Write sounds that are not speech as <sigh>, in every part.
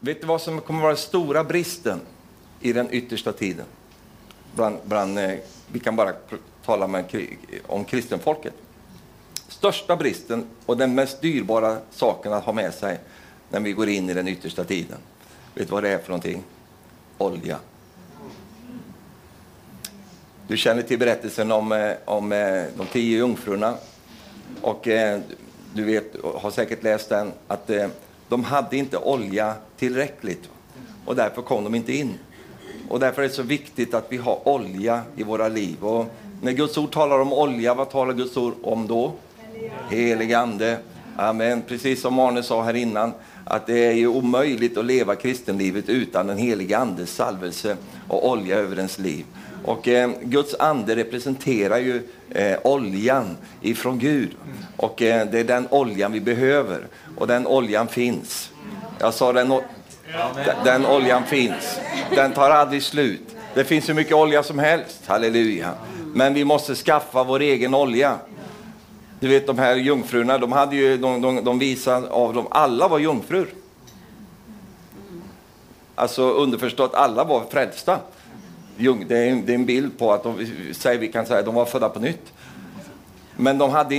vet du vad som kommer vara den stora bristen i den yttersta tiden? Bland, bland, eh, vi kan bara tala med, om kristenfolket. Största bristen och den mest dyrbara saken att ha med sig när vi går in i den yttersta tiden. Vet du vad det är för någonting? Olja. Du känner till berättelsen om, eh, om eh, de tio jungfrurna. Och du vet, har säkert läst den, att de hade inte olja tillräckligt. Och därför kom de inte in. Och därför är det så viktigt att vi har olja i våra liv. Och när Guds ord talar om olja, vad talar Guds ord om då? Helig Ande. Amen. Precis som Arne sa här innan, att det är ju omöjligt att leva kristenlivet utan en helig Andes salvelse och olja över ens liv. Och eh, Guds ande representerar ju eh, oljan ifrån Gud. Och eh, det är den oljan vi behöver. Och den oljan finns. Jag sa den, den, den oljan finns. Den tar aldrig slut. Det finns hur mycket olja som helst, halleluja. Men vi måste skaffa vår egen olja. Du vet de här jungfrurna, de, hade ju, de, de, de visade av dem, alla var jungfrur. Alltså underförstått, alla var frälsta. Det är, en, det är en bild på att de, vi kan säga, de var födda på nytt. Men de, hade,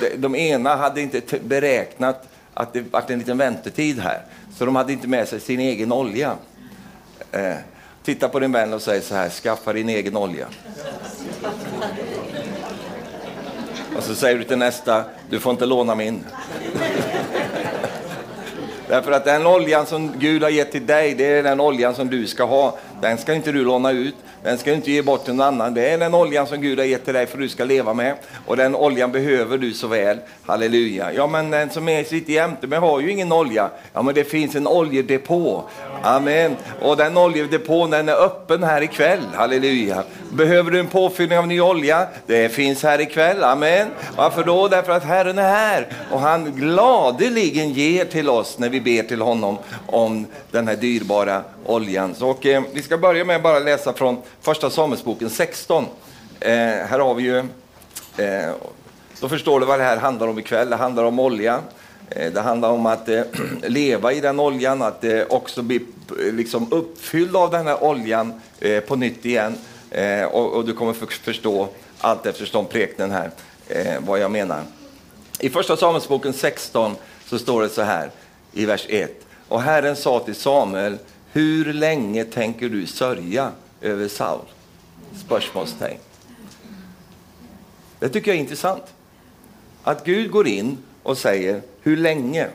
de, de ena hade inte beräknat att det var en liten väntetid här, så de hade inte med sig sin egen olja. Eh, titta på din vän och säg så här, skaffa din egen olja. Och så säger du till nästa, du får inte låna min. <laughs> Därför att den oljan som Gud har gett till dig, det är den oljan som du ska ha. Den ska inte du låna ut, den ska du inte ge bort till någon annan. Det är den oljan som Gud har gett till dig för att du ska leva med. Och den oljan behöver du så väl. Halleluja. Ja, men den som är sitter jämte mig har ju ingen olja. Ja, men det finns en oljedepå. Amen. Och den oljedepån den är öppen här ikväll. Halleluja. Behöver du en påfyllning av ny olja? Det finns här ikväll. Amen. Varför då? Därför att Herren är här och han gladeligen ger till oss när vi ber till honom om den här dyrbara oljan. Så, och, eh, vi ska börja med bara läsa från första Samuelsboken 16. Eh, här har vi ju, eh, då förstår du vad det här handlar om ikväll. Det handlar om olja. Eh, det handlar om att eh, <clears throat> leva i den oljan, att eh, också bli eh, liksom, uppfylld av den här oljan eh, på nytt igen. Eh, och, och, du kommer förstå allt eftersom preknen här, vad jag menar. I första Samuelsboken 16 så står det så här i vers 1. Och Herren sa till Samuel, hur länge tänker du sörja över Saul? Spörsmålstecken. Det tycker jag är intressant. Att Gud går in och säger, hur länge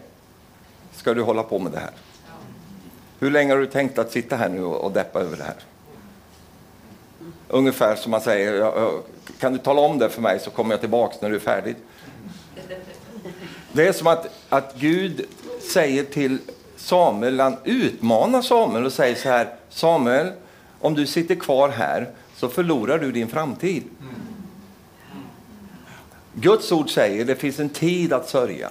ska du hålla på med det här? Hur länge har du tänkt att sitta här nu och deppa över det här? Ungefär som man säger, kan du tala om det för mig så kommer jag tillbaks när du är färdig. Det är som att, att Gud säger till Samuel, han utmanar Samuel och säger så här, Samuel, om du sitter kvar här så förlorar du din framtid. Guds ord säger det finns en tid att sörja.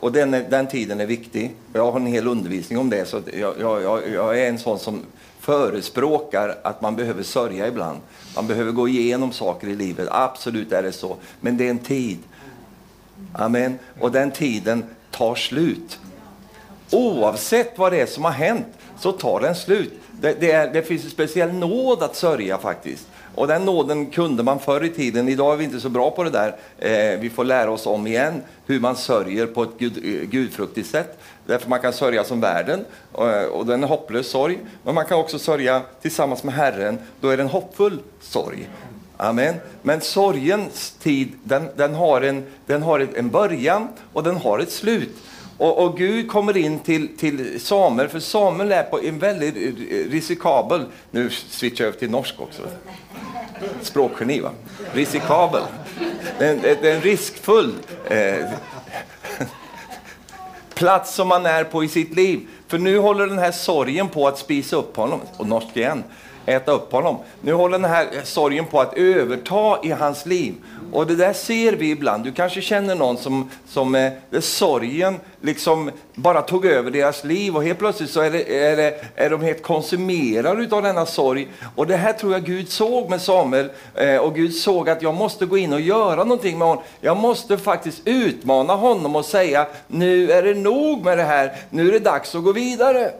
Och den, den tiden är viktig. Jag har en hel undervisning om det. Så jag, jag, jag är en sån som förespråkar att man behöver sörja ibland. Man behöver gå igenom saker i livet. Absolut är det så. Men det är en tid. Amen. Och den tiden tar slut. Oavsett vad det är som har hänt så tar den slut. Det, det, är, det finns en speciell nåd att sörja faktiskt. Och den nåden kunde man förr i tiden. Idag är vi inte så bra på det där. Eh, vi får lära oss om igen hur man sörjer på ett gud, eh, gudfruktigt sätt. Därför man kan sörja som världen, och, och den är hopplös sorg. Men man kan också sörja tillsammans med Herren, då är det en hoppfull sorg. Amen. Men sorgens tid, den, den, har en, den har en början och den har ett slut. Och, och, Gud kommer in till, till Samuel, för Samuel är på en väldigt risikabel, nu switchar jag över till norsk också, språkgeni va, risikabel. Det är, det är en riskfull eh, plats som man är på i sitt liv. För nu håller den här sorgen på att spisa upp honom, och norsk igen äta upp honom. Nu håller den här sorgen på att överta i hans liv. Och det där ser vi ibland. Du kanske känner någon som, som eh, sorgen liksom bara tog över deras liv och helt plötsligt så är, det, är, det, är de helt konsumerade av denna sorg. Och det här tror jag Gud såg med Samuel eh, och Gud såg att jag måste gå in och göra någonting med honom. Jag måste faktiskt utmana honom och säga nu är det nog med det här, nu är det dags att gå vidare.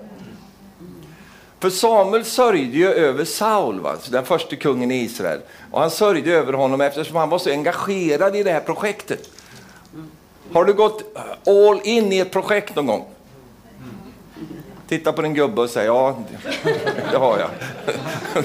För Samuel sörjde ju över Saul, va? den första kungen i Israel. Och han sörjde över honom eftersom han var så engagerad i det här projektet. Har du gått all in i ett projekt någon gång? Titta på din gubbe och säg ja, det har jag. <laughs>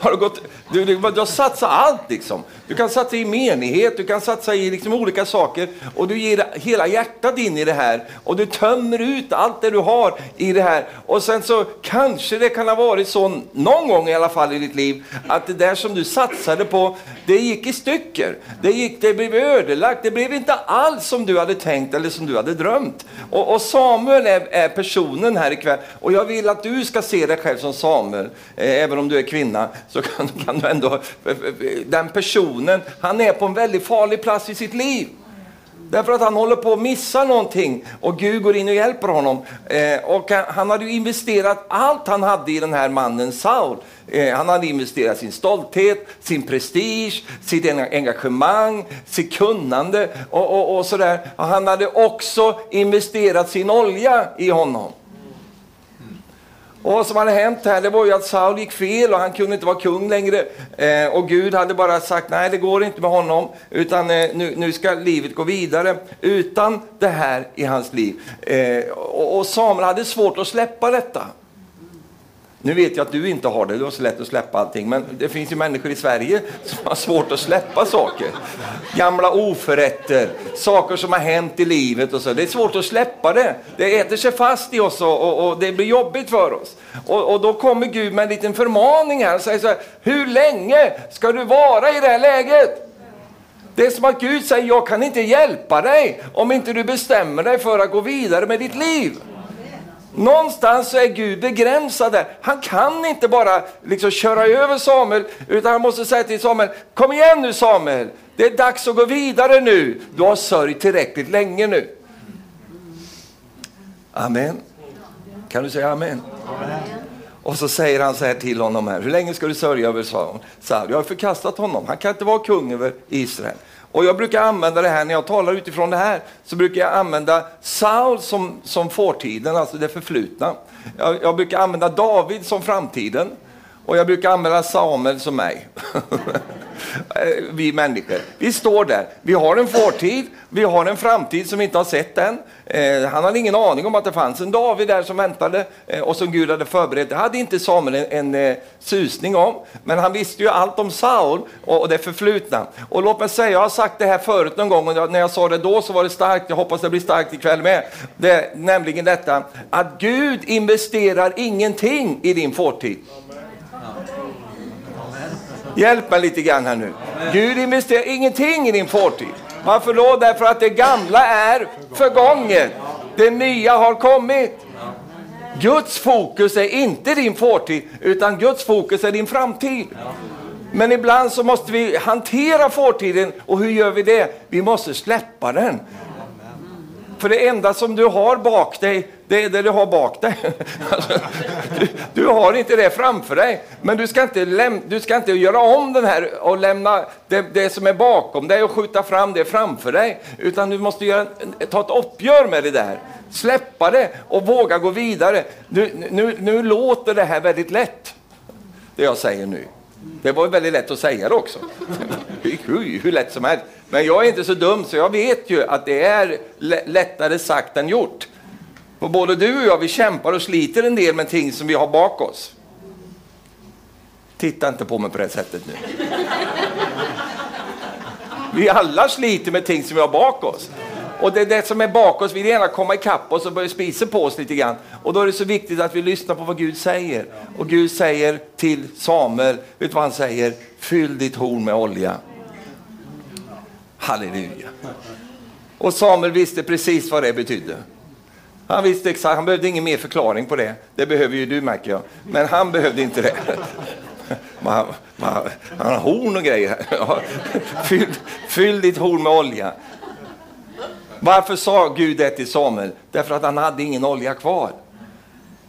Har du, gått, du, du, du har satsat allt liksom. Du kan satsa i menighet, du kan satsa i liksom olika saker och du ger hela hjärtat in i det här och du tömmer ut allt det du har i det här. Och sen så kanske det kan ha varit så någon gång i alla fall i ditt liv att det där som du satsade på, det gick i stycken. Det, gick, det blev ödelagt, det blev inte alls som du hade tänkt eller som du hade drömt. Och, och Samuel är, är, personen här ikväll och jag vill att du ska se dig själv som Samuel, eh, även om du är kvinna så kan, kan du ändå, den personen, han är på en väldigt farlig plats i sitt liv. Därför att han håller på att missa någonting och Gud går in och hjälper honom. Eh, och han hade investerat allt han hade i den här mannen Saul. Eh, han hade investerat sin stolthet, sin prestige, sitt engagemang, sitt kunnande och, och, och sådär. Han hade också investerat sin olja i honom. Och vad som hade hänt här det var ju att Saul gick fel och han kunde inte vara kung längre. Eh, och Gud hade bara sagt nej det går inte med honom utan eh, nu, nu ska livet gå vidare utan det här i hans liv. Eh, och, och Samuel hade svårt att släppa detta. Nu vet jag att du inte har det, du har så lätt att släppa allting, men det finns ju människor i Sverige som har svårt att släppa saker. Gamla oförrätter, saker som har hänt i livet och så. Det är svårt att släppa det. Det äter sig fast i oss och, och, och det blir jobbigt för oss. Och, och, då kommer Gud med en liten förmaning här och säger så här, hur länge ska du vara i det här läget? Det är som att Gud säger, jag kan inte hjälpa dig om inte du bestämmer dig för att gå vidare med ditt liv. Någonstans så är Gud begränsad där. Han kan inte bara liksom köra över Samuel, utan han måste säga till Samuel, kom igen nu Samuel, det är dags att gå vidare nu. Du har sörjt tillräckligt länge nu. Amen. Kan du säga amen? amen? Och så säger han så här till honom här, hur länge ska du sörja över Saul? Jag har förkastat honom, han kan inte vara kung över Israel. Och jag brukar använda det här, när jag talar utifrån det här, så brukar jag använda Saul som, som fortiden, alltså det förflutna. Jag, jag brukar använda David som framtiden. Och jag brukar använda Samuel som mig. <laughs> vi människor. Vi står där. Vi har en fortid, vi har en framtid som vi inte har sett än. Eh, han hade ingen aning om att det fanns en David där som väntade eh, och som Gud hade förberett. Det hade inte Samuel en, en eh, susning om. Men han visste ju allt om Saul och, och det förflutna. Och låt mig säga, jag har sagt det här förut någon gång och jag, när jag sa det då så var det starkt. Jag hoppas det blir starkt ikväll med. Det, nämligen detta att Gud investerar ingenting i din fortid. Hjälp mig lite grann här nu. Gud investerar ingenting i din fortid. Varför då? Därför att det gamla är förgånget. Det nya har kommit. Guds fokus är inte din fortid, utan Guds fokus är din framtid. Men ibland så måste vi hantera fortiden och hur gör vi det? Vi måste släppa den. För det enda som du har bak dig, det är det du har bak dig. Alltså, <laughs> du, du, har inte det framför dig. Men du ska inte, läm, du ska inte göra om den här och lämna det, det, som är bakom dig och skjuta fram det framför dig. Utan du måste göra, ta ett uppgör med det där. Släppa det och våga gå vidare. Nu, nu, nu låter det här väldigt lätt, det jag säger nu. Det var väldigt lätt att säga det också. <laughs> Hur, hur lätt som helst. Men jag är inte så dum så jag vet ju att det är lättare sagt än gjort. Och både du och jag, vi kämpar och sliter en del med ting som vi har bak oss. Titta inte på mig på det sättet nu. Vi alla sliter med ting som vi har bak oss. Och det är det som är bak oss, vi vill gärna komma ikapp oss och börja spisa på oss lite grann. Och då är det så viktigt att vi lyssnar på vad Gud säger. Och Gud säger till Samuel, vet du vad han säger? Fyll ditt horn med olja. Halleluja. Och Samuel visste precis vad det betydde. Han visste exakt, han behövde ingen mer förklaring på det. Det behöver ju du märker jag. Men han behövde inte det. Man, man, han har horn och grejer. Fyll, fyll ditt horn med olja. Varför sa Gud det till Samuel? Därför att han hade ingen olja kvar.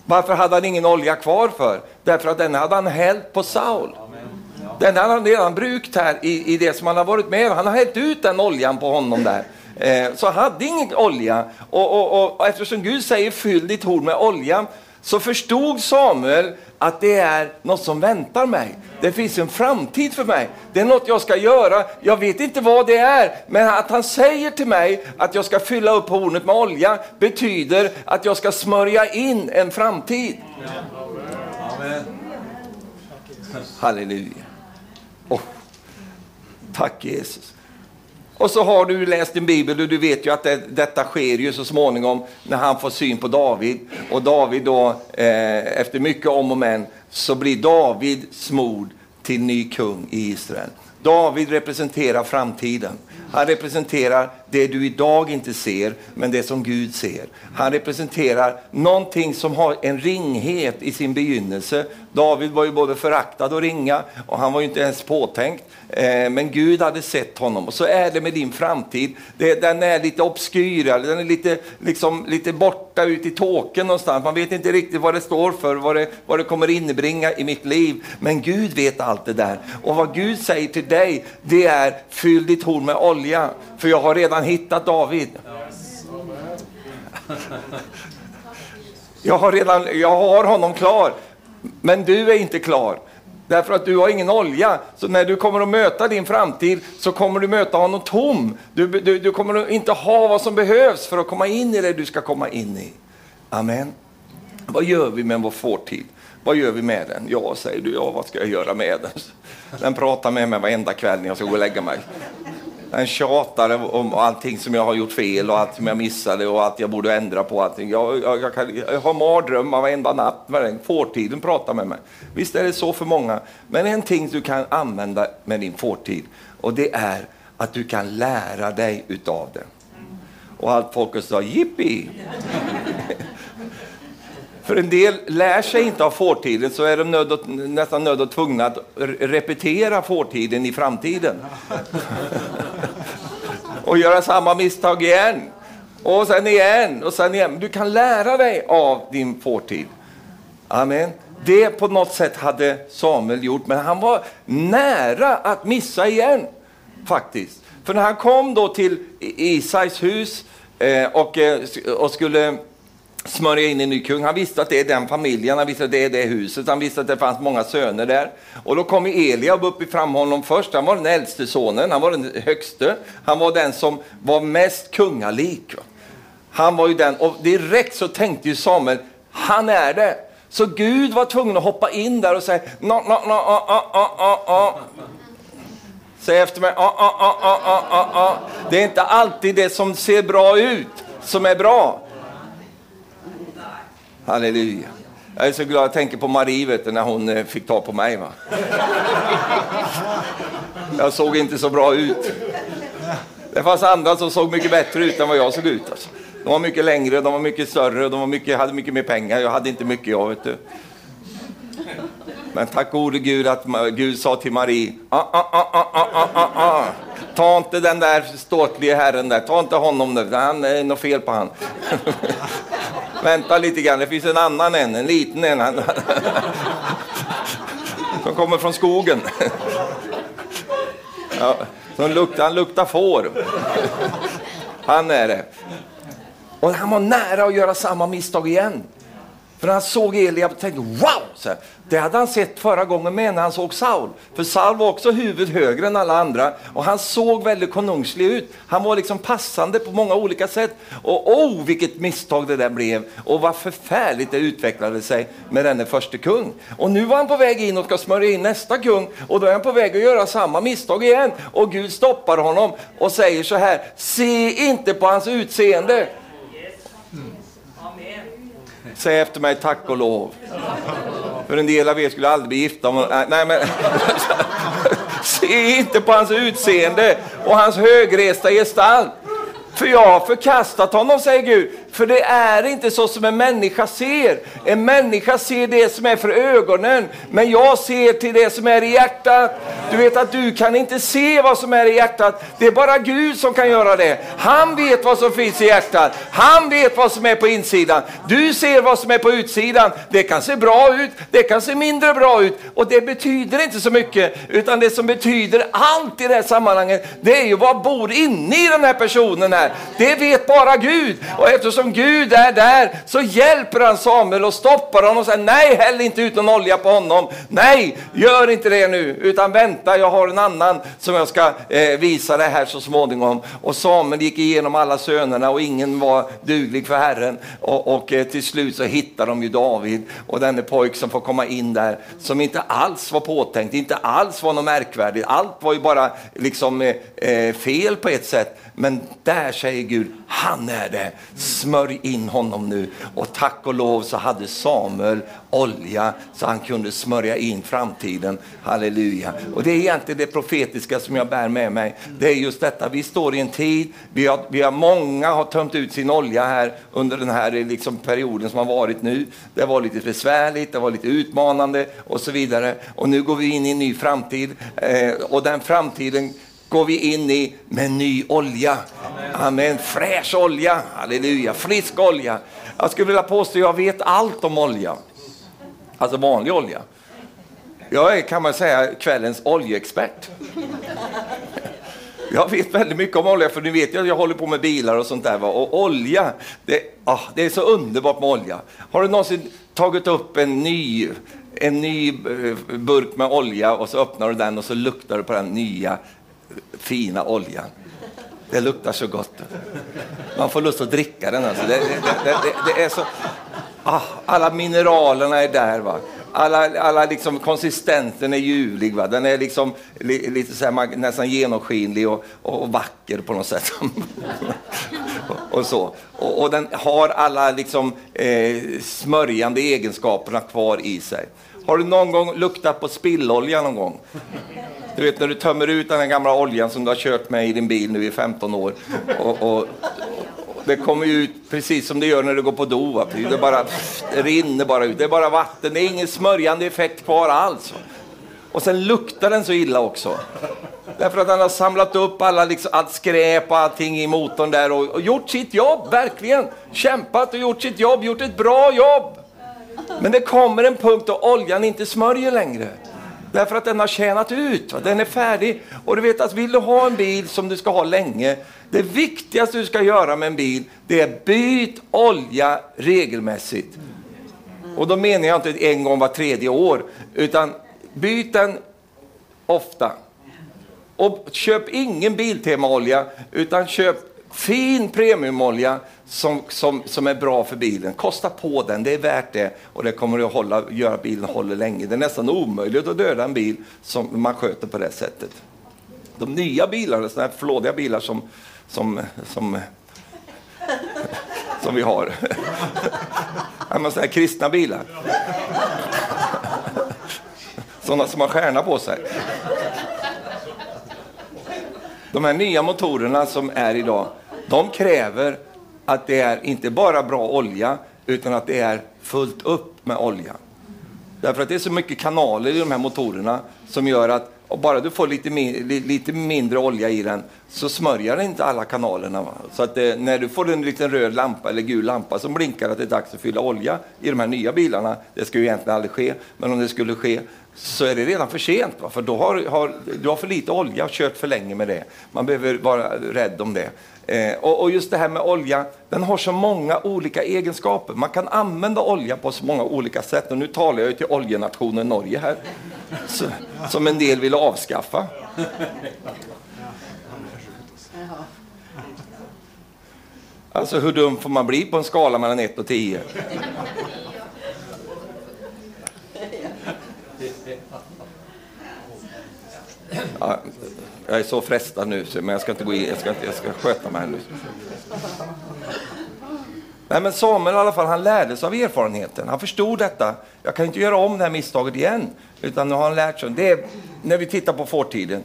Varför hade han ingen olja kvar för? Därför att den hade han hällt på Saul. Den hade han redan brukt här i, i det som han har varit med Han har hällt ut den oljan på honom där. Eh, så han hade ingen olja. Och, och, och, eftersom Gud säger fyll ditt horn med olja så förstod Samuel att det är något som väntar mig. Det finns en framtid för mig. Det är något jag ska göra. Jag vet inte vad det är, men att han säger till mig att jag ska fylla upp hornet med olja betyder att jag ska smörja in en framtid. Amen. Halleluja. Oh. Tack Jesus. Och så har du läst din bibel och du vet ju att det, detta sker ju så småningom när han får syn på David. Och David då, eh, efter mycket om och men, så blir David smord till ny kung i Israel. David representerar framtiden. Han representerar det du idag inte ser, men det som Gud ser. Han representerar någonting som har en ringhet i sin begynnelse. David var ju både föraktad och ringa och han var ju inte ens påtänkt. Eh, men Gud hade sett honom. Och så är det med din framtid. den är lite obskyr, den är lite, liksom, lite borta ut i tåken någonstans. Man vet inte riktigt vad det står för, vad det, vad det kommer innebringa i mitt liv. Men Gud vet allt det där. Och vad Gud säger till dig, det är fyll ditt horn med olja. För jag har redan hittat David. Jag har, redan, jag har honom klar. Men du är inte klar. Därför att du har ingen olja. Så när du kommer att möta din framtid så kommer du möta honom tom. Du, du, du kommer inte ha vad som behövs för att komma in i det du ska komma in i. Amen. Vad gör vi med vår fårtid? Vad gör vi med den? Ja, säger du. Ja, vad ska jag göra med den? Den pratar med mig varenda kväll när jag ska gå och lägga mig. Den tjatar om allting som jag har gjort fel och allt som jag missade och att jag borde ändra på. Allting. Jag, jag, jag, kan, jag har mardrömmar varenda natt. den. Fårtiden pratar med mig. Visst är det så för många. Men en ting du kan använda med din fårtid och det är att du kan lära dig utav det. Och allt folket sa jippi! För en del lär sig inte av fårtiden så är de nöd och, nästan nöd och tvungna att repetera fårtiden i framtiden. <laughs> och göra samma misstag igen. Och sen igen och sen igen. Du kan lära dig av din fårtid. Amen. Det på något sätt hade Samuel gjort, men han var nära att missa igen. Faktiskt. För när han kom då till Isais hus eh, och, eh, och skulle smörja in en ny kung. Han visste att det är den familjen, han visste att det är det huset, han visste att det fanns många söner där. Och då kom Eliab upp fram honom först. Han var den äldste sonen, han var den högste. Han var den som var mest kungalik. Han var ju den, och direkt så tänkte ju Samuel, han är det. Så Gud var tvungen att hoppa in där och säga, no, no, no, ah, ah, ah, ah. Säg efter mig, ah, ah, ah, ah, ah, ah. Det är inte alltid det som ser bra ut som är bra. Halleluja. Jag är så glad, jag tänker på Marie vet du, när hon eh, fick ta på mig. Va? Jag såg inte så bra ut. Det fanns andra som såg mycket bättre ut än vad jag såg ut. Alltså. De var mycket längre, de var mycket större, de var mycket, hade mycket mer pengar. Jag hade inte mycket jag. Vet du. Men tack gode Gud att Gud sa till Marie, ah, ah, ah, ah, ah, ah, ah. ah, ah. ta inte den där ståtliga herren där, ta inte honom där, han är något fel på han. <laughs> Vänta lite grann, det finns en annan en, en liten en. Som kommer från skogen. Ja, som luktar, han luktar får. Han är det. Och han var nära att göra samma misstag igen. För när han såg Eliab och tänkte wow! Så här, det hade han sett förra gången med när han såg Saul. För Saul var också huvudet högre än alla andra och han såg väldigt konungslig ut. Han var liksom passande på många olika sätt. Och oh, vilket misstag det där blev och vad förfärligt det utvecklade sig med denne första kung. Och nu var han på väg in och ska smörja in nästa kung och då är han på väg att göra samma misstag igen. Och Gud stoppar honom och säger så här, se inte på hans utseende. Säg efter mig tack och lov. För en del av er skulle aldrig bli gifta. Äh, nej, men, <laughs> se inte på hans utseende och hans högresta gestalt. För jag har förkastat honom, säger Gud. För det är inte så som en människa ser. En människa ser det som är för ögonen, men jag ser till det som är i hjärtat. Du vet att du kan inte se vad som är i hjärtat. Det är bara Gud som kan göra det. Han vet vad som finns i hjärtat. Han vet vad som är på insidan. Du ser vad som är på utsidan. Det kan se bra ut, det kan se mindre bra ut och det betyder inte så mycket. Utan det som betyder allt i det här sammanhanget, det är ju vad bor inne i den här personen här. Det vet bara Gud. Och eftersom Gud är där så hjälper han Samuel och stoppar honom och säger nej, häll inte ut någon olja på honom. Nej, gör inte det nu, utan vänta, jag har en annan som jag ska eh, visa dig här så småningom. Och Samuel gick igenom alla sönerna och ingen var duglig för Herren. Och, och eh, till slut så hittar de ju David och denne pojk som får komma in där, som inte alls var påtänkt, inte alls var något märkvärdigt. Allt var ju bara liksom eh, eh fel på ett sätt. Men där säger Gud, han är det. Smörj in honom nu. Och tack och lov så hade Samuel olja så han kunde smörja in framtiden. Halleluja. Och det är egentligen det profetiska som jag bär med mig. Det är just detta, vi står i en tid, vi har, vi har många har tömt ut sin olja här under den här eh, liksom, perioden som har varit nu. Det var lite besvärligt, det var lite utmanande och så vidare. Och nu går vi in i en ny framtid eh, och den framtiden går vi in i med ny olja. Amen. Amen. Fräsch olja, halleluja, frisk olja. Jag skulle vilja påstå att jag vet allt om olja. Alltså vanlig olja. Jag är kan man säga kvällens oljeexpert. Jag vet väldigt mycket om olja, för ni vet ju att jag håller på med bilar och sånt där. Va? Och olja, det, ah, det är så underbart med olja. Har du någonsin tagit upp en ny, en ny eh, burk med olja och så öppnar du den och så luktar du på den nya fina oljan. Det luktar så gott. Man får lust att dricka den. Alltså. Det, det, det, det är så... Ah, alla mineralerna är där. Va? Alla, alla liksom, konsistensen är ljuvlig. Va? Den är liksom li, lite så här, nästan genomskinlig och, och, och, vacker på något sätt. och, <laughs> och, så. Och, och, den har alla liksom, eh, smörjande egenskaperna kvar i sig. Har du någon gång luktat på spillolja någon gång? Du vet när du tömmer ut den gamla oljan som du har kört med i din bil nu i 15 år. Och, och, och det kommer ut precis som det gör när du går på do. Det, bara, det rinner bara ut. Det är bara vatten. Det är ingen smörjande effekt kvar alls. Och sen luktar den så illa också. Därför att han har samlat upp alla, liksom, allt skräp och allting i motorn där och, och gjort sitt jobb, verkligen. Kämpat och gjort sitt jobb, gjort ett bra jobb. Men det kommer en punkt då oljan inte smörjer längre. Därför att den har tjänat ut, den är färdig. Och du vet att vill du ha en bil som du ska ha länge, det viktigaste du ska göra med en bil, det är byt olja regelmässigt. Och då menar jag inte en gång var tredje år, utan byt den ofta. Och köp ingen Biltema-olja, utan köp fin premiumolja som, som, som är bra för bilen. Kosta på den, det är värt det. Och det kommer att hålla, göra att bilen håller länge. Det är nästan omöjligt att döda en bil som man sköter på det sättet. De nya bilarna, sådana här flådiga bilar som, som, som, <laughs> som vi har. <laughs> Sådana här kristna bilar. <laughs> Sådana som har stjärna på sig. De här nya motorerna som är idag, de kräver att det är inte bara bra olja, utan att det är fullt upp med olja. Därför att det är så mycket kanaler i de här motorerna som gör att och bara du får lite, lite mindre olja i den så smörjer den inte alla kanalerna. Va? Så att det, när du får en liten röd lampa eller gul lampa som blinkar att det är dags att fylla olja i de här nya bilarna, det ska ju egentligen aldrig ske, men om det skulle ske så är det redan för sent. Va? För då har, har, du har för lite olja och kört för länge med det. Man behöver vara rädd om det. Eh, och, och, just det här med olja, den har så många olika egenskaper. Man kan använda olja på så många olika sätt. Och nu talar jag ju till oljenationen Norge här, så, som en del vill avskaffa. Alltså hur dum får man bli på en skala mellan 1 och 10? Ja, jag är så frestad nu, men jag ska inte gå in, jag ska, jag ska sköta mig nu. Nej, men Samuel i alla fall, han lärde sig av erfarenheten. Han förstod detta. Jag kan inte göra om det här misstaget igen. Utan nu har han lärt sig. Det är, när vi tittar på fårtiden,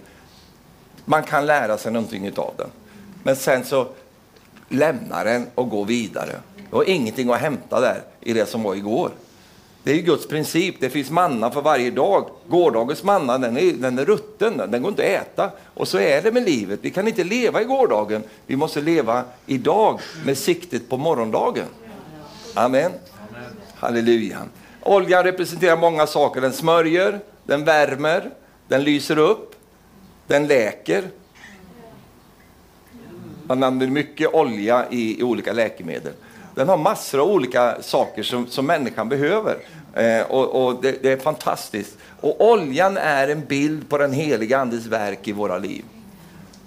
man kan lära sig någonting av den. Men sen så lämnar den och går vidare. Det har ingenting att hämta där i det som var igår. Det är ju Guds princip. Det finns manna för varje dag. Gårdagens manna den är, den är rutten, den går inte att äta. Och så är det med livet. Vi kan inte leva i gårdagen. Vi måste leva idag med siktet på morgondagen. Amen. Amen. Halleluja. Oljan representerar många saker. Den smörjer, den värmer, den lyser upp, den läker. Man använder mycket olja i, i olika läkemedel. Den har massor av olika saker som, som människan behöver. Eh, och, och det, det, är fantastiskt. Och oljan är en bild på den heliga Andes verk i våra liv.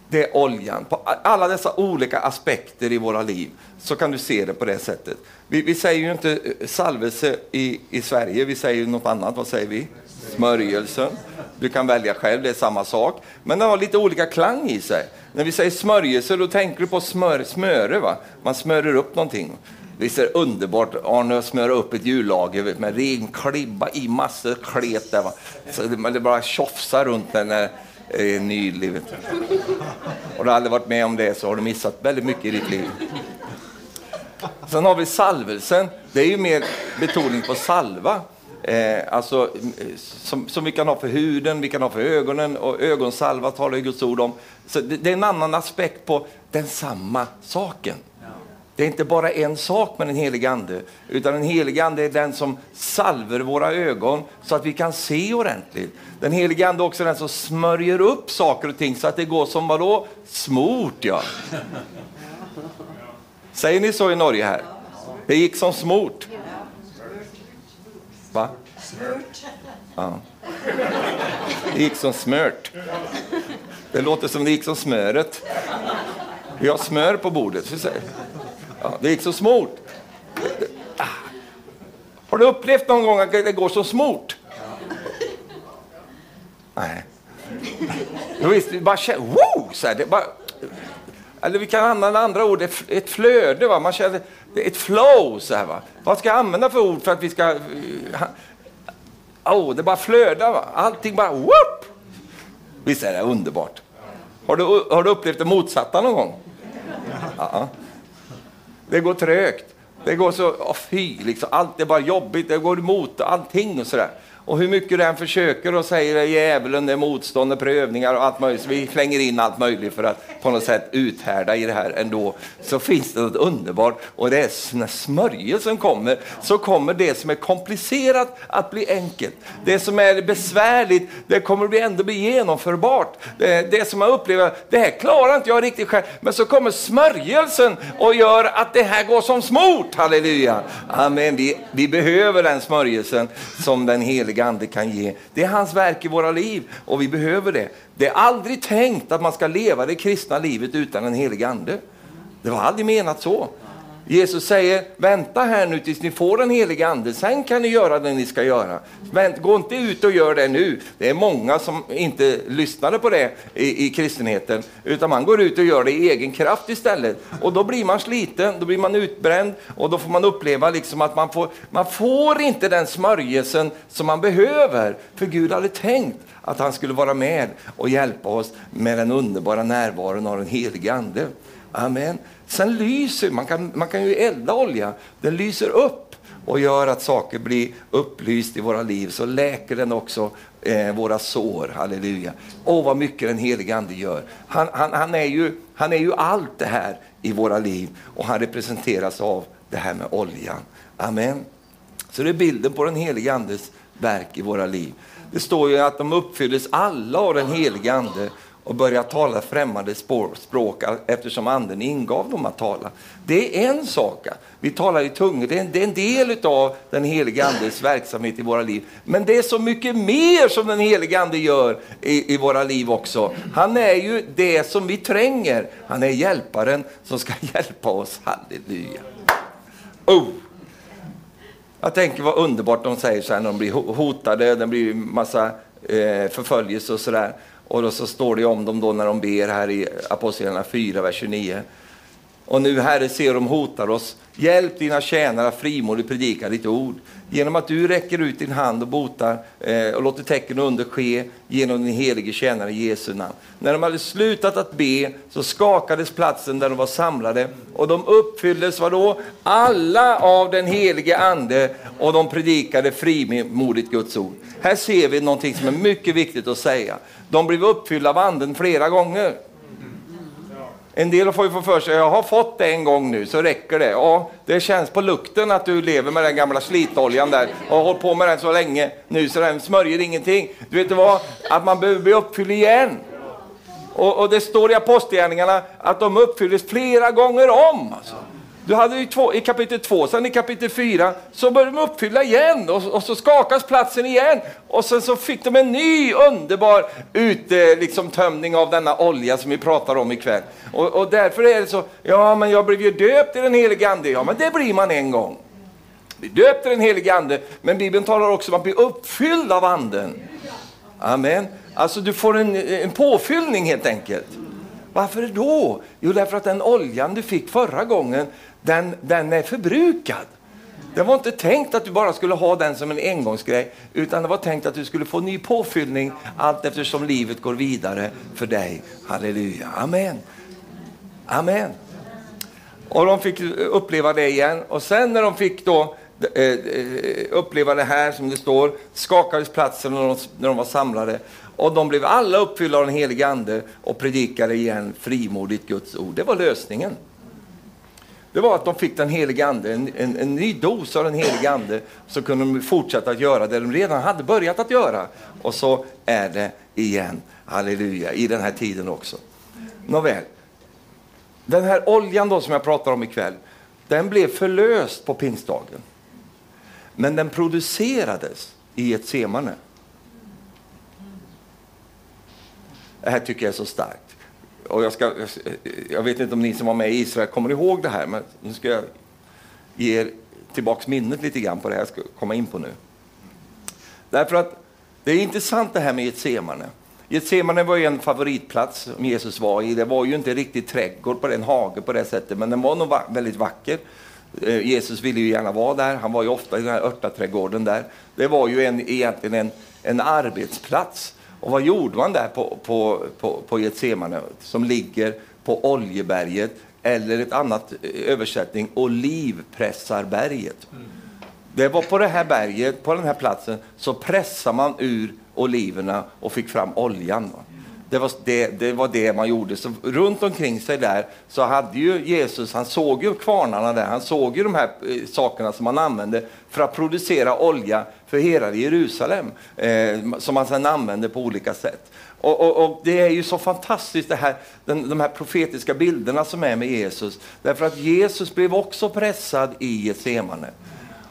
Det är oljan. På alla dessa olika aspekter i våra liv så kan du se det på det sättet. Vi, vi säger ju inte eh, salvelse i, i Sverige, vi säger något annat. Vad säger vi? Smörjelsen. Du kan välja själv, det är samma sak. Men den har lite olika klang i sig. När vi säger smörjelse, då tänker du på smör, smöre. Va? Man smörer upp någonting. Visst är det underbart, Arne, att smöra upp ett jullager med ren klibba i massor klet där. Va? Så det, det bara tjofsar runt den där eh, nylivet. Har du aldrig varit med om det så har du missat väldigt mycket i ditt liv. Sen har vi salvelsen. Det är ju mer betoning på salva. Eh, alltså, som, som vi kan ha för huden, vi kan ha för ögonen och ögonsalva talar Guds ord om. Så det, det, är en annan aspekt på den samma saken. Det är inte bara en sak med den helige Ande, utan den helige Ande är den som salver våra ögon så att vi kan se ordentligt. Den helige Ande är också den som smörjer upp saker och ting så att det går som vadå? Smort, ja. <laughs> Säger ni så i Norge här? Det gick som smort. Va? Ja. Det gick som smört. Det låter som det gick som smöret. Vi har smör på bordet. Ja, det gick som smort. Ah. Har du upplevt någon gång att det går som smort? Nej. Då visste vi bara wow! Så här, det bara, eller vi kan använda andra ord, ett flöde. Va? Man känner, ett flow. Så här, va? Vad ska jag använda för ord för att vi ska... Oh, det bara flödar. Va? Allting bara... Whoop! Visst är det underbart? Har du, har du upplevt det motsatta någon gång? Ja. Det går trögt. Det går så, oh, fy, liksom, allt är bara jobbigt, det går emot allting och sådär. Och hur mycket den försöker och säger att djävulen, det är motstånd och prövningar och allt möjligt. Så vi slänger in allt möjligt för att på något sätt uthärda i det här ändå. Så finns det något underbart och det är när smörjelsen kommer så kommer det som är komplicerat att bli enkelt. Det som är besvärligt, det kommer ändå bli genomförbart. Det, det som man upplever, det här klarar inte jag riktigt själv. Men så kommer smörjelsen och gör att det här går som smort. Halleluja! Amen. Vi, vi behöver den smörjelsen som den heliga heliga Ande kan ge. Det är hans verk i våra liv och vi behöver det. Det är aldrig tänkt att man ska leva det kristna livet utan en helig Ande. Det var aldrig menat så. Jesus säger, vänta här nu tills ni får den heliga ande, sen kan ni göra det ni ska göra. Vänt, gå inte ut och gör det nu. Det är många som inte lyssnade på det i, i kristenheten, utan man går ut och gör det i egen kraft istället. Och då blir man sliten, då blir man utbränd och då får man uppleva liksom att man får, man får inte den smörjelsen som man behöver. För Gud hade tänkt att han skulle vara med och hjälpa oss med den underbara närvaron av den heliga ande. Amen. Sen lyser, man kan, man kan ju elda olja, den lyser upp och gör att saker blir upplyst i våra liv. Så läker den också eh, våra sår, halleluja. Åh, vad mycket den helige Ande gör. Han, han, han, är ju, han är ju allt det här i våra liv och han representeras av det här med oljan. Amen. Så det är bilden på den helige Andes verk i våra liv. Det står ju att de uppfylldes alla av den helige Ande och börja tala främmande språk eftersom anden ingav dem att tala. Det är en sak. Vi talar i tungor, det är en, det är en del av den heliga andes verksamhet i våra liv. Men det är så mycket mer som den heliga ande gör i, i våra liv också. Han är ju det som vi tränger. Han är hjälparen som ska <laughs> hjälpa oss. Halleluja. Oh. Jag tänker vad underbart de säger så här när de blir hotade, det blir massa eh, förföljelse och sådär. Och då så står det om dem då när de ber här i Apostlagärningarna 4, vers 29. Och nu Herre ser de hotar oss. Hjälp dina tjänare att frimodigt predika ditt ord. Genom att du räcker ut din hand och botar eh, och låter tecken och under ske genom din helige tjänare Jesu namn. När de hade slutat att be så skakades platsen där de var samlade och de uppfylldes vadå? Alla av den helige ande och de predikade frimodigt Guds ord. Här ser vi någonting som är mycket viktigt att säga. De blev uppfyllda av anden flera gånger. En del får ju få för sig, jag har fått det en gång nu, så räcker det. Ja, det känns på lukten att du lever med den gamla slitoljan där och har hållit på med den så länge nu så den smörjer ingenting. Du vet vad? Att man behöver bli uppfylld igen. Och, och det står i Apostlagärningarna att de uppfylldes flera gånger om. Alltså. Du hade ju två, i kapitel 2, sen i kapitel 4 så började de uppfylla igen och, och, så skakas platsen igen. Och sen så fick de en ny underbar uttömning liksom, av denna olja som vi pratar om ikväll. Och, och därför är det så, ja men jag blev ju döpt i den helige Ande. Ja men det blir man en gång. Vi döpte den helige Ande, men Bibeln talar också om att bli uppfylld av Anden. Amen. Alltså du får en, en påfyllning helt enkelt. Varför då? Jo, därför att den oljan du fick förra gången, den, den är förbrukad. Det var inte tänkt att du bara skulle ha den som en engångsgrej, utan det var tänkt att du skulle få ny påfyllning allt eftersom livet går vidare för dig. Halleluja, amen. Amen. Och de fick uppleva det igen. Och sen när de fick då eh, eh, uppleva det här som det står, skakades platsen när de, när de var samlade. Och de blev alla uppfyllda av den helige Ande och predikade igen frimodigt Guds ord. Det var lösningen det var att de fick den helige Ande, en, en, en ny dos av den helige Ande, så kunde de fortsätta att göra det de redan hade börjat att göra. Och så är det igen, halleluja, i den här tiden också. Nåväl, den här oljan då som jag pratar om ikväll, den blev förlöst på pingstdagen. Men den producerades i ett semane. Det här tycker jag är så starkt och jag, ska, jag vet inte om ni som var med i Israel kommer ihåg det här, men nu ska jag ge er tillbaks minnet lite grann på det här jag ska komma in på nu. Därför att det är intressant det här med Getsemane. Getsemane var ju en favoritplats som Jesus var i. Det var ju inte riktigt trädgård på den hage på det sättet, men den var nog väldigt vacker. Eh, Jesus ville ju gärna vara där. Han var ju ofta i den här örtaträdgården där. Det var ju en, egentligen en, en arbetsplats och vad gjorde man där på, på, på, på Getsemane som ligger på Oljeberget eller ett annat eh, översättning, Olivpressarberget. Det var på det här berget, på den här platsen, så pressade man ur oliverna och fick fram oljan. Det var det, det var det man gjorde. Så runt omkring sig där så hade ju Jesus, han såg ju kvarnarna där, han såg ju de här eh, sakerna som man använde för att producera olja för hela Jerusalem, eh, som man sedan använde på olika sätt. Och, och, och, Det är ju så fantastiskt det här, den, de här profetiska bilderna som är med Jesus, därför att Jesus blev också pressad i Getsemane.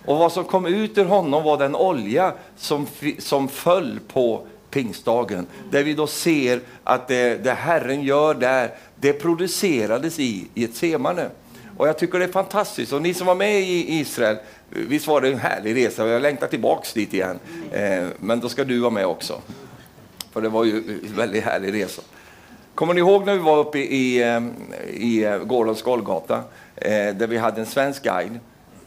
Och vad som kom ut ur honom var den olja som, som föll på pingstdagen. Där vi då ser att det, det Herren gör där, det producerades i, i ett semane. Och jag tycker det är fantastiskt. Och ni som var med i Israel, visst var det en härlig resa? Jag längtar tillbaks dit igen. Eh, men då ska du vara med också. För det var ju en väldigt härlig resa. Kommer ni ihåg när vi var uppe i, eh, i, eh, i Gårdens Golgata? Eh, där vi hade en svensk guide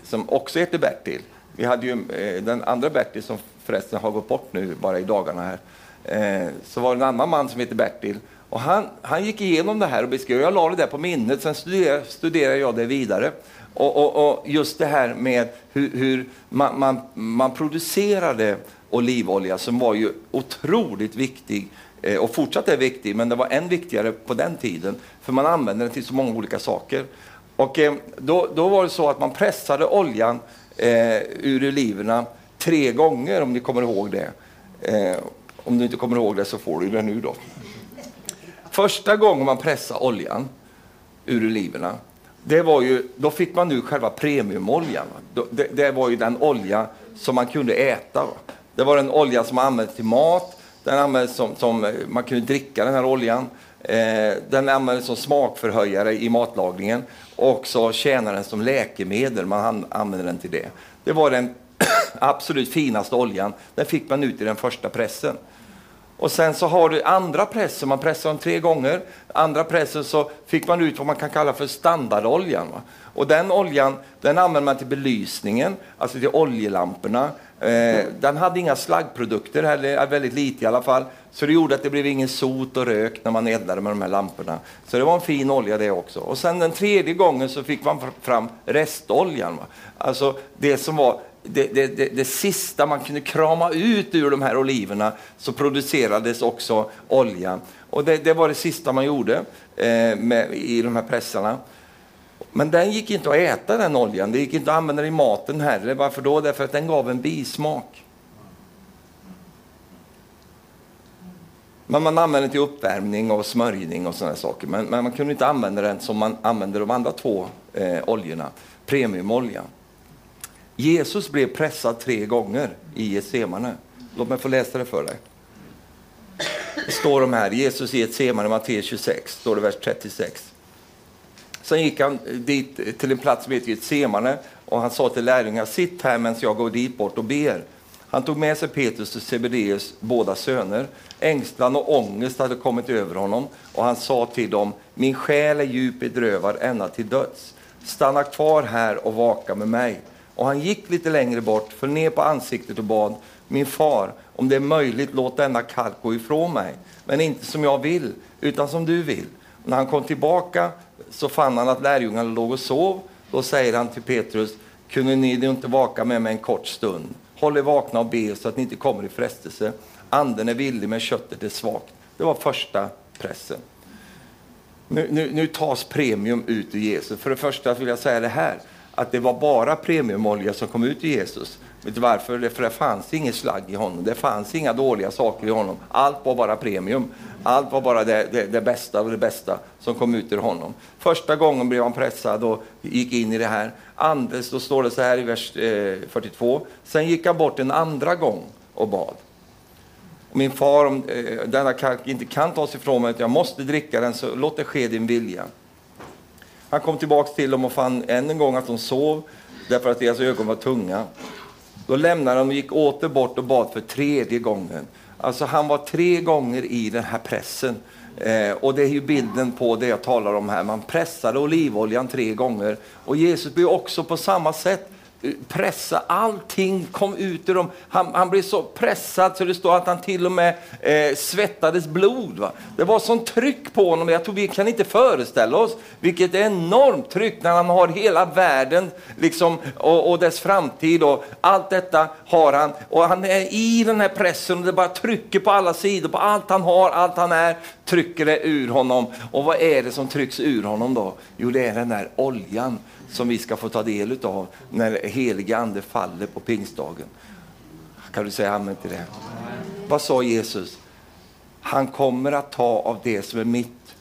som också heter Bertil. Vi hade ju eh, den andra Bertil som förresten har gått bort nu bara i dagarna här. Eh, så var det en annan man som heter Bertil. Och han, han gick igenom det här och beskrev, jag la det där på minnet, sen studerade, studerade jag det vidare. Och, och, och, just det här med hur, hur man, man, man, producerade olivolja som var ju otroligt viktig eh, och fortsatt är viktig, men det var än viktigare på den tiden, för man använde den till så många olika saker. Och eh, då, då var det så att man pressade oljan eh, ur oliverna tre gånger, om ni kommer ihåg det. Eh, om du inte kommer ihåg det så får du det nu då. Första gången man pressade oljan ur oliverna, det var ju, då fick man nu själva premiumoljan. Det, det var ju den olja som man kunde äta. Det var den olja som användes till mat, den användes som, som eh, man kunde dricka den här oljan. Eh, den användes som smakförhöjare i matlagningen och så tjänade den som läkemedel. Man använde den till det. Det var den absolut finaste oljan. Den fick man ut i den första pressen. Och sen så har du andra pressen, man pressar dem tre gånger. Andra pressen så fick man ut vad man kan kalla för standardoljan. Va? Och den oljan den använder man till belysningen, alltså till oljelamporna. Eh, den hade inga slaggprodukter heller, väldigt lite i alla fall. Så det gjorde att det blev ingen sot och rök när man eldade med de här lamporna. Så det var en fin olja det också. Och sen den tredje gången så fick man fram restoljan. Va? Alltså det som var det, det, det, det, sista man kunde krama ut ur de här oliverna så producerades också olja. Och det, var det sista man gjorde eh, med, i de här pressarna. Men den gick inte att äta den oljan, det gick inte att använda i maten heller. Varför då? Därför att den gav en bismak. Men man använde den till uppvärmning och smörjning och sådana saker. Men, men, man kunde inte använda den som man använde de andra två eh, oljorna, premiumoljan. Jesus blev pressad tre gånger i Getsemane. Låt mig få läsa det för dig. Det står de här, Jesus i Getsemane, Matteus 26, står det vers 36. Sen gick han dit till en plats som heter Getsemane och han sa till lärjungarna, sitt här medan jag går dit bort och ber. Han tog med sig Petrus och Sebedeus båda söner. Ängslan och ångest hade kommit över honom och han sa till dem, min själ är djupt bedrövad ända till döds. Stanna kvar här och vaka med mig. Och han gick lite längre bort, föll ner på ansiktet och bad, min far, om det är möjligt, låt denna kalk gå ifrån mig. Men inte som jag vill, utan som du vill. Och när han kom tillbaka så fann han att lärjungarna låg och sov. Då säger han till Petrus, kunde ni inte vaka med mig en kort stund? Håll er vakna och be så att ni inte kommer i frestelse. Anden är villig men köttet är svagt. Det var första pressen. Nu, nu, nu tas premium ut ur Jesus. För det första vill jag säga det här att det var bara premiumolja som kom ut i Jesus. Vet du varför? För det fanns ingen slagg i honom. Det fanns inga dåliga saker i honom. Allt var bara premium. Allt var bara det, det, det bästa av det bästa som kom ut ur honom. Första gången blev han pressad och gick in i det här. Andes, då står det så här i vers eh, 42. Sen gick han bort en andra gång och bad. Min far, om eh, denna kalk inte kan tas ifrån mig, jag måste dricka den, så låt det ske din vilja. Han kom tillbaka till dem och fann än en gång att de sov därför att deras ögon var tunga. Då lämnade de och gick åter bort och bad för tredje gången. Alltså han var tre gånger i den här pressen. Eh, och det är ju bilden på det jag talar om här. Man pressade olivoljan tre gånger. Och Jesus blev också på samma sätt pressa, allting kom ut ur dem. Han, han blev så pressad så det står att han till och med eh, svettades blod. Va? Det var sånt tryck på honom, jag tror vi kan inte föreställa oss vilket enormt tryck när han har hela världen liksom, och, och dess framtid och allt detta har han. Och han är i den här pressen och det bara trycker på alla sidor, på allt han har, allt han är, trycker det ur honom. Och vad är det som trycks ur honom då? Jo, det är den där oljan som vi ska få ta del av när helige ande faller på pingstdagen. Kan du säga amen till det? Amen. Vad sa Jesus? Han kommer att ta av det som är mitt.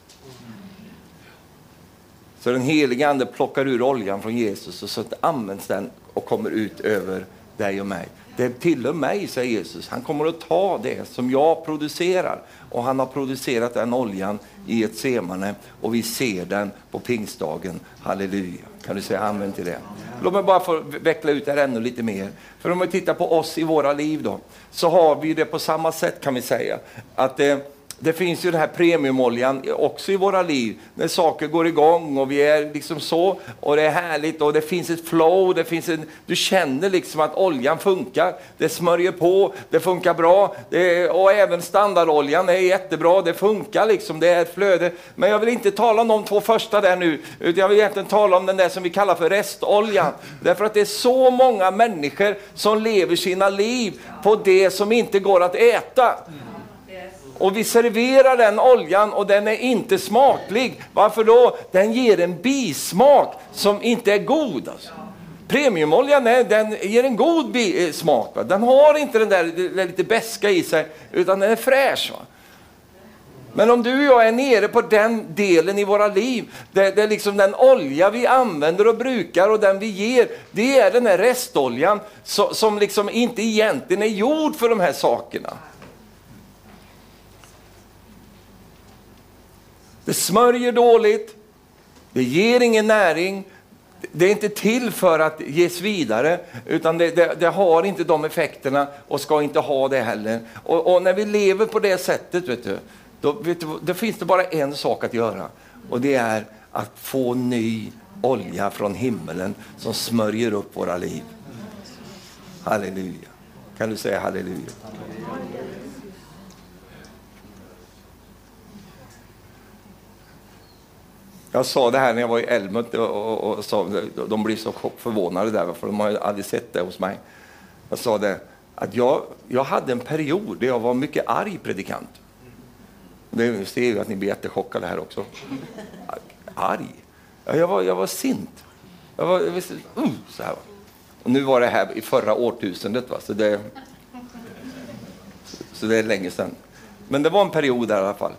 Så den helige ande plockar ur oljan från Jesus och så används den och kommer ut över dig och mig. Det tillhör mig, säger Jesus. Han kommer att ta det som jag producerar. Och han har producerat den oljan i ett semane och vi ser den på pingstdagen. Halleluja. Kan du säga amen till det? Låt mig bara få veckla ut det här ännu lite mer. För om vi tittar på oss i våra liv då, så har vi det på samma sätt kan vi säga. Att eh, det finns ju den här premiumoljan också i våra liv, när saker går igång och vi är liksom så, och det är härligt och det finns ett flow, det finns en, du känner liksom att oljan funkar, det smörjer på, det funkar bra, det, och även standardoljan är jättebra, det funkar liksom, det är ett flöde. Men jag vill inte tala om de två första där nu, utan jag vill egentligen tala om den där som vi kallar för restoljan. Därför att det är så många människor som lever sina liv på det som inte går att äta. Och vi serverar den oljan och den är inte smaklig. Varför då? Den ger en bismak som inte är god. Alltså. Premiumoljan är, den ger en god eh, smak. Va? Den har inte den där, där lite beska i sig, utan den är fräsch. Va? Men om du och jag är nere på den delen i våra liv, där, där liksom den olja vi använder och brukar och den vi ger, det är den här restoljan som, som liksom inte egentligen är gjord för de här sakerna. Det smörjer dåligt, det ger ingen näring, det är inte till för att ges vidare, utan det, det, det, har inte de effekterna och ska inte ha det heller. Och, och när vi lever på det sättet, vet du, då, vet du, då finns det bara en sak att göra och det är att få ny olja från himmelen som smörjer upp våra liv. Halleluja. Kan du säga halleluja? Jag sa det här när jag var i Älmhult och, och, och, sa, de blev så förvånade där, för de hade aldrig sett det hos mig. Jag sa det, att jag, jag hade en period där jag var mycket arg predikant. Nu ser ju att ni blir jättechockade här också. Arg? Jag, var, jag var sint. Jag var, jag visste, uh, så här. Och nu var det här i förra årtusendet, va? Så, det, så det är länge sedan. Men det var en period där i alla fall.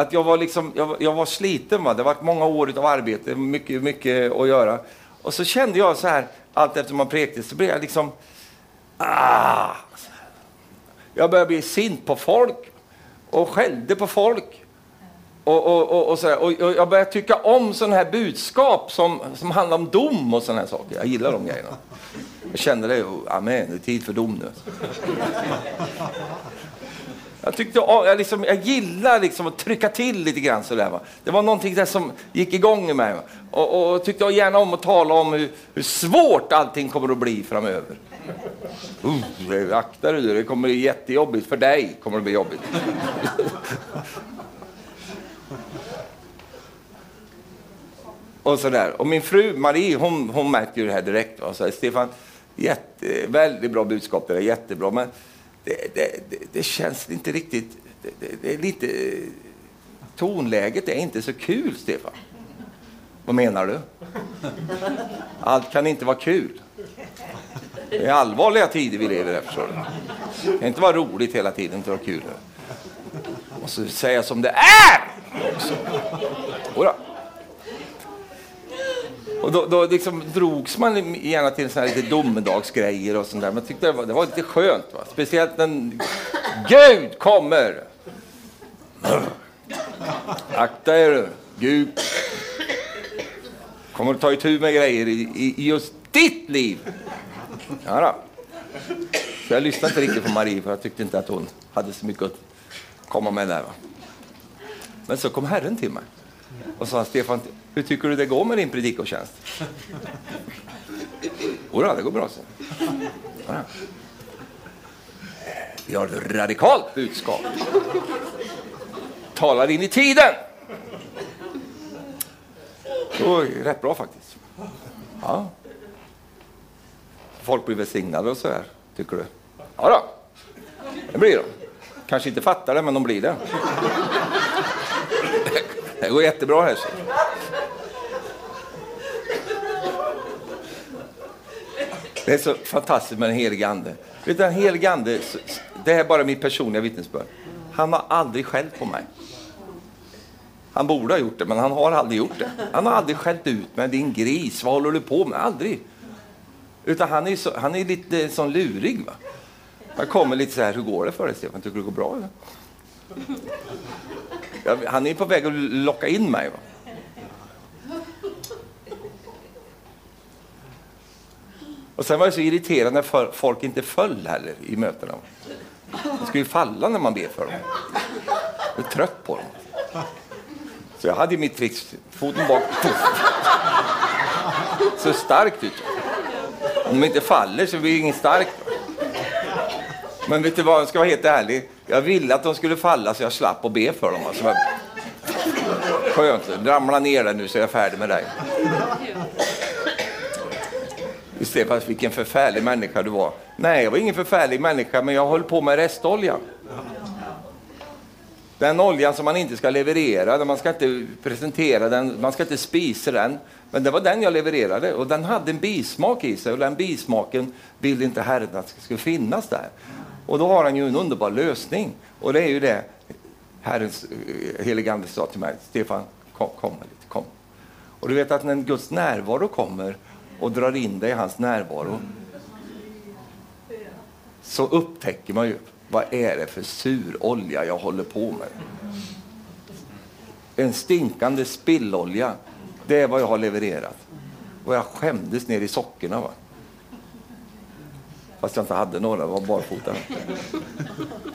Att jag var, liksom, jag, jag var sliten. Va? Det var många år av arbete, mycket, mycket att göra. Och så kände jag så här, allt efter man prekade, så blev jag liksom... Ah! Jag började bli sint på folk och skällde på folk. Och, och, och, och, så här, och jag började tycka om sådana här budskap som, som handlar om dom och sådana här saker. Jag gillar de grejerna. Jag kände det, oh, amen, det är tid för dom nu. Jag, tyckte, jag, liksom, jag gillar liksom att trycka till lite grann sådär. Va? Det var någonting där som gick igång i mig. Och, och tyckte gärna om att tala om hur, hur svårt allting kommer att bli framöver. Uh, akta dig du, det kommer bli jättejobbigt. För dig kommer det bli jobbigt. <laughs> och sådär. Och min fru Marie, hon, hon märkte ju det här direkt. Va? Så Stefan, jätte, väldigt bra budskap, det där, jättebra. Men det, det, det, känns inte riktigt... Det, är lite... Tonläget är inte så kul, Stefan. Vad menar du? Allt kan inte vara kul. Det är allvarliga tider vi lever i, förstår du. Det kan inte vara roligt hela tiden, inte vara kul. Man måste säga som det är! Också. Och då, då liksom drogs man gärna till såna lite domedagsgrejer och sånt där. Man tyckte det var, det var lite skönt. Va? Speciellt när Gud kommer. Akta er, Gud kommer att ta itu med grejer i, i, i just ditt liv. Ja, då. Så jag lyssnade inte riktigt på Marie för jag tyckte inte att hon hade så mycket att komma med där. Va? Men så kom Herren till mig och sa Stefan, hur tycker du det går med din predikotjänst? Jodå, det går bra, så. Vi har ett radikalt budskap. Talar in i tiden. Oj, rätt bra faktiskt. Ja. Folk blir välsignade och så här, tycker du? Ja då. det blir de. Kanske inte fattar det, men de blir det. Det går jättebra här. Det är så fantastiskt med den helige Ande. Vet du, den helige Ande, det är bara mitt personliga vittnesbörd. Han har aldrig skällt på mig. Han borde ha gjort det, men han har aldrig gjort det. Han har aldrig skällt ut mig, din gris, vad håller du på med? Aldrig. Utan han är, så, han är lite sån lurig. Va? Han kommer lite så här, hur går det för dig Stefan? Tycker du det går bra? Eller? Han är på väg att locka in mig. Va? Och sen var det så irriterande när folk inte föll heller i mötena. De ska ju falla när man ber för dem. Jag är trött på dem. Så jag hade ju mitt trick, foten bak. Så starkt ut. Om de inte faller så blir det inget starkt. Men vet du vad, jag ska vara helt ärlig. Jag ville att de skulle falla så jag slapp att be för dem. Alltså, skönt, ramla ner där nu så är jag färdig med dig. Stefan, vilken förfärlig människa du var. Nej, jag var ingen förfärlig människa, men jag höll på med restoljan. Den oljan som man inte ska leverera, man ska inte presentera den, man ska inte spisa den. Men det var den jag levererade och den hade en bismak i sig och den bismaken vill inte Herren att det ska finnas där. Och då har han ju en underbar lösning. Och det är ju det Herrens heliga helige Ande sa till mig. Stefan, kom, kom lite, kom. Och du vet att när Guds närvaro kommer och drar in dig i hans närvaro så upptäcker man ju vad är det för sur olja jag håller på med. En stinkande spillolja, det är vad jag har levererat. och jag skämdes ner i sockorna. Va? Fast jag inte hade några, var barfota.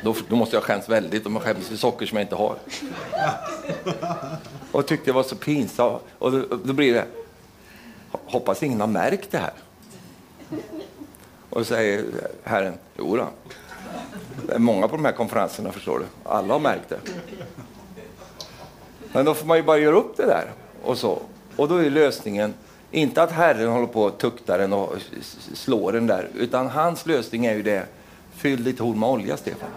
Då, då måste jag skäms väldigt om jag skäms för socker som jag inte har. Och tyckte det var så pinsamt. Och då, då blir det, hoppas ingen har märkt det här. Och då säger Herren, jo då. Det är många på de här konferenserna förstår du. Alla har märkt det. Men då får man ju bara göra upp det där. Och, så. och då är lösningen inte att Herren håller på och tuktar den och slår den där, utan hans lösning är ju det, fyll ditt horn med olja, Stefan.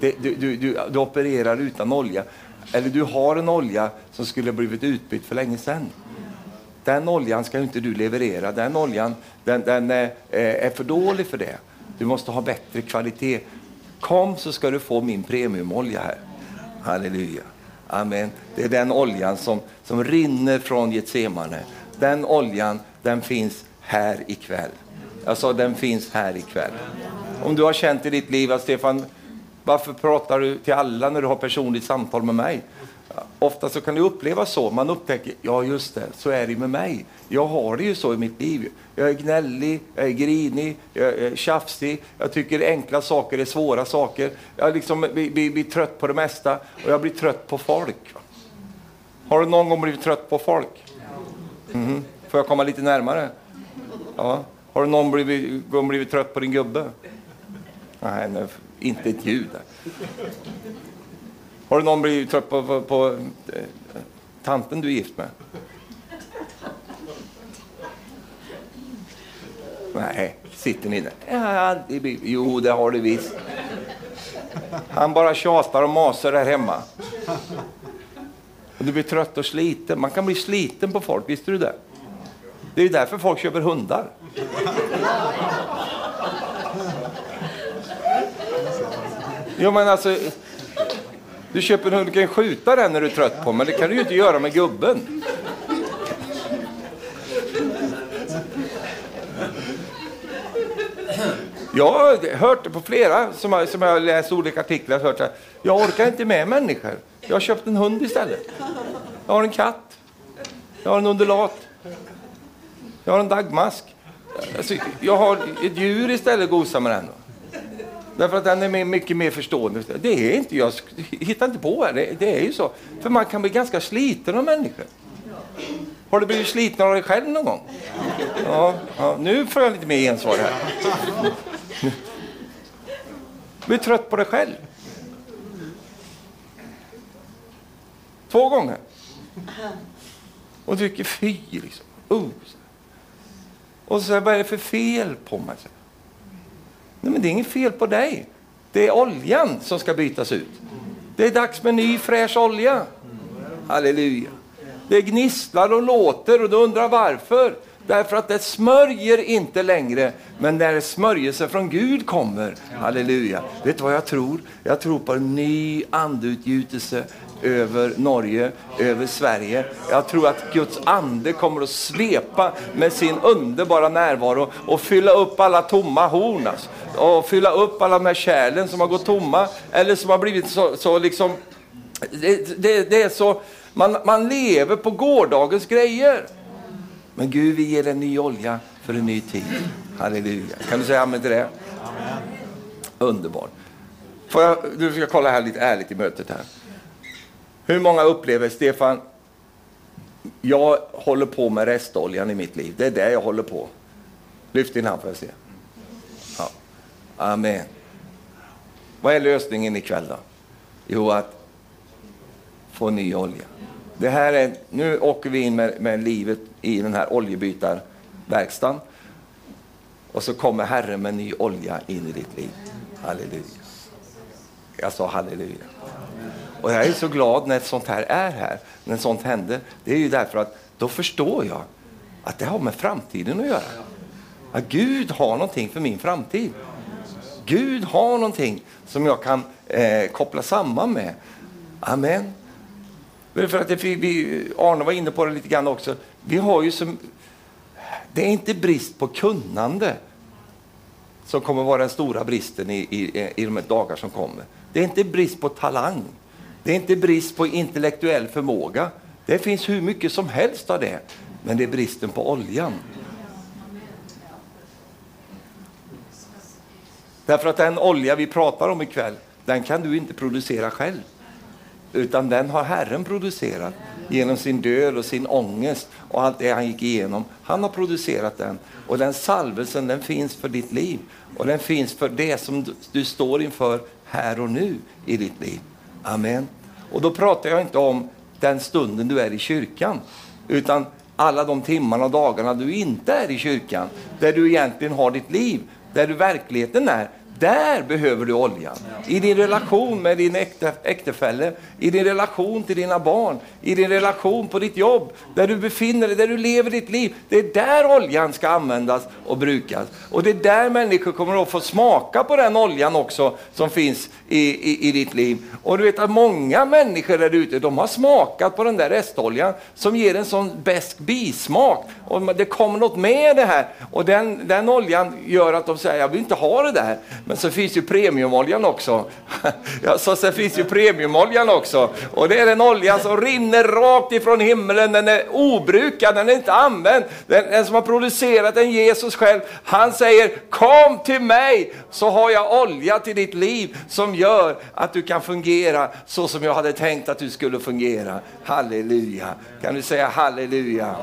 Det, du, du, du, du, opererar utan olja. Eller du har en olja som skulle blivit utbytt för länge sedan. Den oljan ska inte du leverera. Den oljan den, den är, är för dålig för det. Du måste ha bättre kvalitet. Kom så ska du få min premiumolja här. Halleluja. Amen. Det är den oljan som, som rinner från Getsemane. Den oljan, den finns här ikväll. Jag sa den finns här ikväll. Om du har känt i ditt liv att Stefan, varför pratar du till alla när du har personligt samtal med mig? Ofta så kan det upplevas så. Man upptäcker, ja just det, så är det med mig. Jag har det ju så i mitt liv. Jag är gnällig, jag är grinig, jag är tjafsig. Jag tycker enkla saker är svåra saker. Jag liksom blir, blir, blir trött på det mesta och jag blir trött på folk. Har du någon gång blivit trött på folk? Mm. Får jag komma lite närmare? Ja. Har du någon blivit, gång blivit trött på din gubbe? Nej, nej inte ett ljud. Har du någon blivit trött på, på, på eh, tanten du är gift med? Nej, sitter ni där? Ja, det blir, jo, det har du visst. Han bara tjatar och masar där hemma. Och du blir trött och sliten. Man kan bli sliten på folk, visste du det? Det är därför folk köper hundar. Jo, men alltså, du köper en hund, du kan skjuta den när du är trött på men det kan du ju inte göra med gubben. Jag har hört det på flera som har, som har läst olika artiklar. Hört här, jag orkar inte med människor. Jag har köpt en hund istället. Jag har en katt. Jag har en undulat. Jag har en dagmask. Alltså, jag har ett djur istället gosa med den. Därför att den är mycket mer förstående. Det är inte, jag hittar inte på det. Det är ju så. För man kan bli ganska sliten av människor. Har du blivit sliten av dig själv någon gång? Ja, ja nu får jag lite mer gensvar här. Blir trött på dig själv. Två gånger. Och tycker fy liksom. Uh. Och så säger vad är det för fel på mig? Nej, men det är inget fel på dig. Det är oljan som ska bytas ut. Det är dags med ny fräsch olja. Halleluja. Det gnisslar och låter och du undrar varför. Därför att det smörjer inte längre, men när smörjelse från Gud kommer, halleluja. Vet du vad jag tror? Jag tror på en ny andeutgjutelse över Norge, över Sverige. Jag tror att Guds ande kommer att svepa med sin underbara närvaro och fylla upp alla tomma horn. Alltså. Och fylla upp alla de här kärlen som har gått tomma eller som har blivit så, så liksom... Det, det, det är så... Man, man lever på gårdagens grejer. Men Gud, vi ger en ny olja för en ny tid. Halleluja. Kan du säga amen till det? Amen. Underbart. Får jag, du ska kolla här lite ärligt i mötet här. Hur många upplever, Stefan, jag håller på med restoljan i mitt liv. Det är det jag håller på. Lyft din hand får jag se. Ja. Amen. Vad är lösningen ikväll då? Jo, att få ny olja. Det här är, nu åker vi in med, med livet i den här oljebytarverkstan. Och så kommer Herren med ny olja in i ditt liv. Halleluja. Jag sa halleluja. Och jag är så glad när sånt här är här, när sånt händer. Det är ju därför att då förstår jag att det har med framtiden att göra. Att Gud har någonting för min framtid. Gud har någonting som jag kan eh, koppla samman med. Amen. För att det, vi, Arne var inne på det lite grann också. Vi har ju som, det är inte brist på kunnande som kommer vara den stora bristen i, i, i de dagar som kommer. Det är inte brist på talang. Det är inte brist på intellektuell förmåga. Det finns hur mycket som helst av det. men det är bristen på oljan. Därför att den olja vi pratar om ikväll, den kan du inte producera själv. Utan den har Herren producerat genom sin död och sin ångest och allt det han gick igenom. Han har producerat den. Och den salvelsen den finns för ditt liv. Och den finns för det som du står inför här och nu i ditt liv. Amen. Och då pratar jag inte om den stunden du är i kyrkan. Utan alla de timmarna och dagarna du inte är i kyrkan. Där du egentligen har ditt liv. Där du verkligheten är. Där behöver du oljan. I din relation med din äkta, äktefälle, i din relation till dina barn, i din relation på ditt jobb, där du befinner dig, där du lever ditt liv. Det är där oljan ska användas och brukas. Och det är där människor kommer att få smaka på den oljan också som finns i, i, i ditt liv. Och du vet att många människor där ute, de har smakat på den där restoljan som ger en sån besk bismak. Och det kommer något med det här. Och den, den oljan gör att de säger, jag vill inte ha det där. Men så finns ju premiumoljan också. <laughs> Ja, så sen finns ju premiumoljan också. Och det är en olja som rinner rakt ifrån himlen. Den är obrukad, den är inte använd. Den, den som har producerat den, Jesus själv, han säger kom till mig så har jag olja till ditt liv som gör att du kan fungera så som jag hade tänkt att du skulle fungera. Halleluja. Kan du säga halleluja?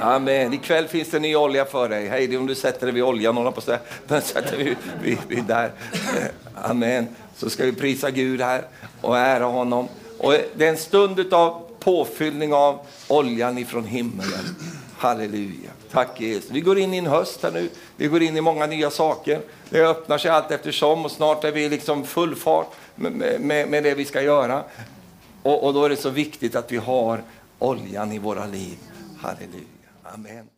Amen. Ikväll finns det ny olja för dig. Hej, om du sätter dig vid oljan, på så Den sätter vi, vi, vi där. Eh, amen. Så ska vi prisa Gud här och ära honom. Och det är en stund av påfyllning av oljan ifrån himmelen. Halleluja. Tack Jesus. Vi går in i en höst här nu. Vi går in i många nya saker. Det öppnar sig allt eftersom och snart är vi liksom full fart med, med, med det vi ska göra. Och, och då är det så viktigt att vi har oljan i våra liv. Halleluja. Amen.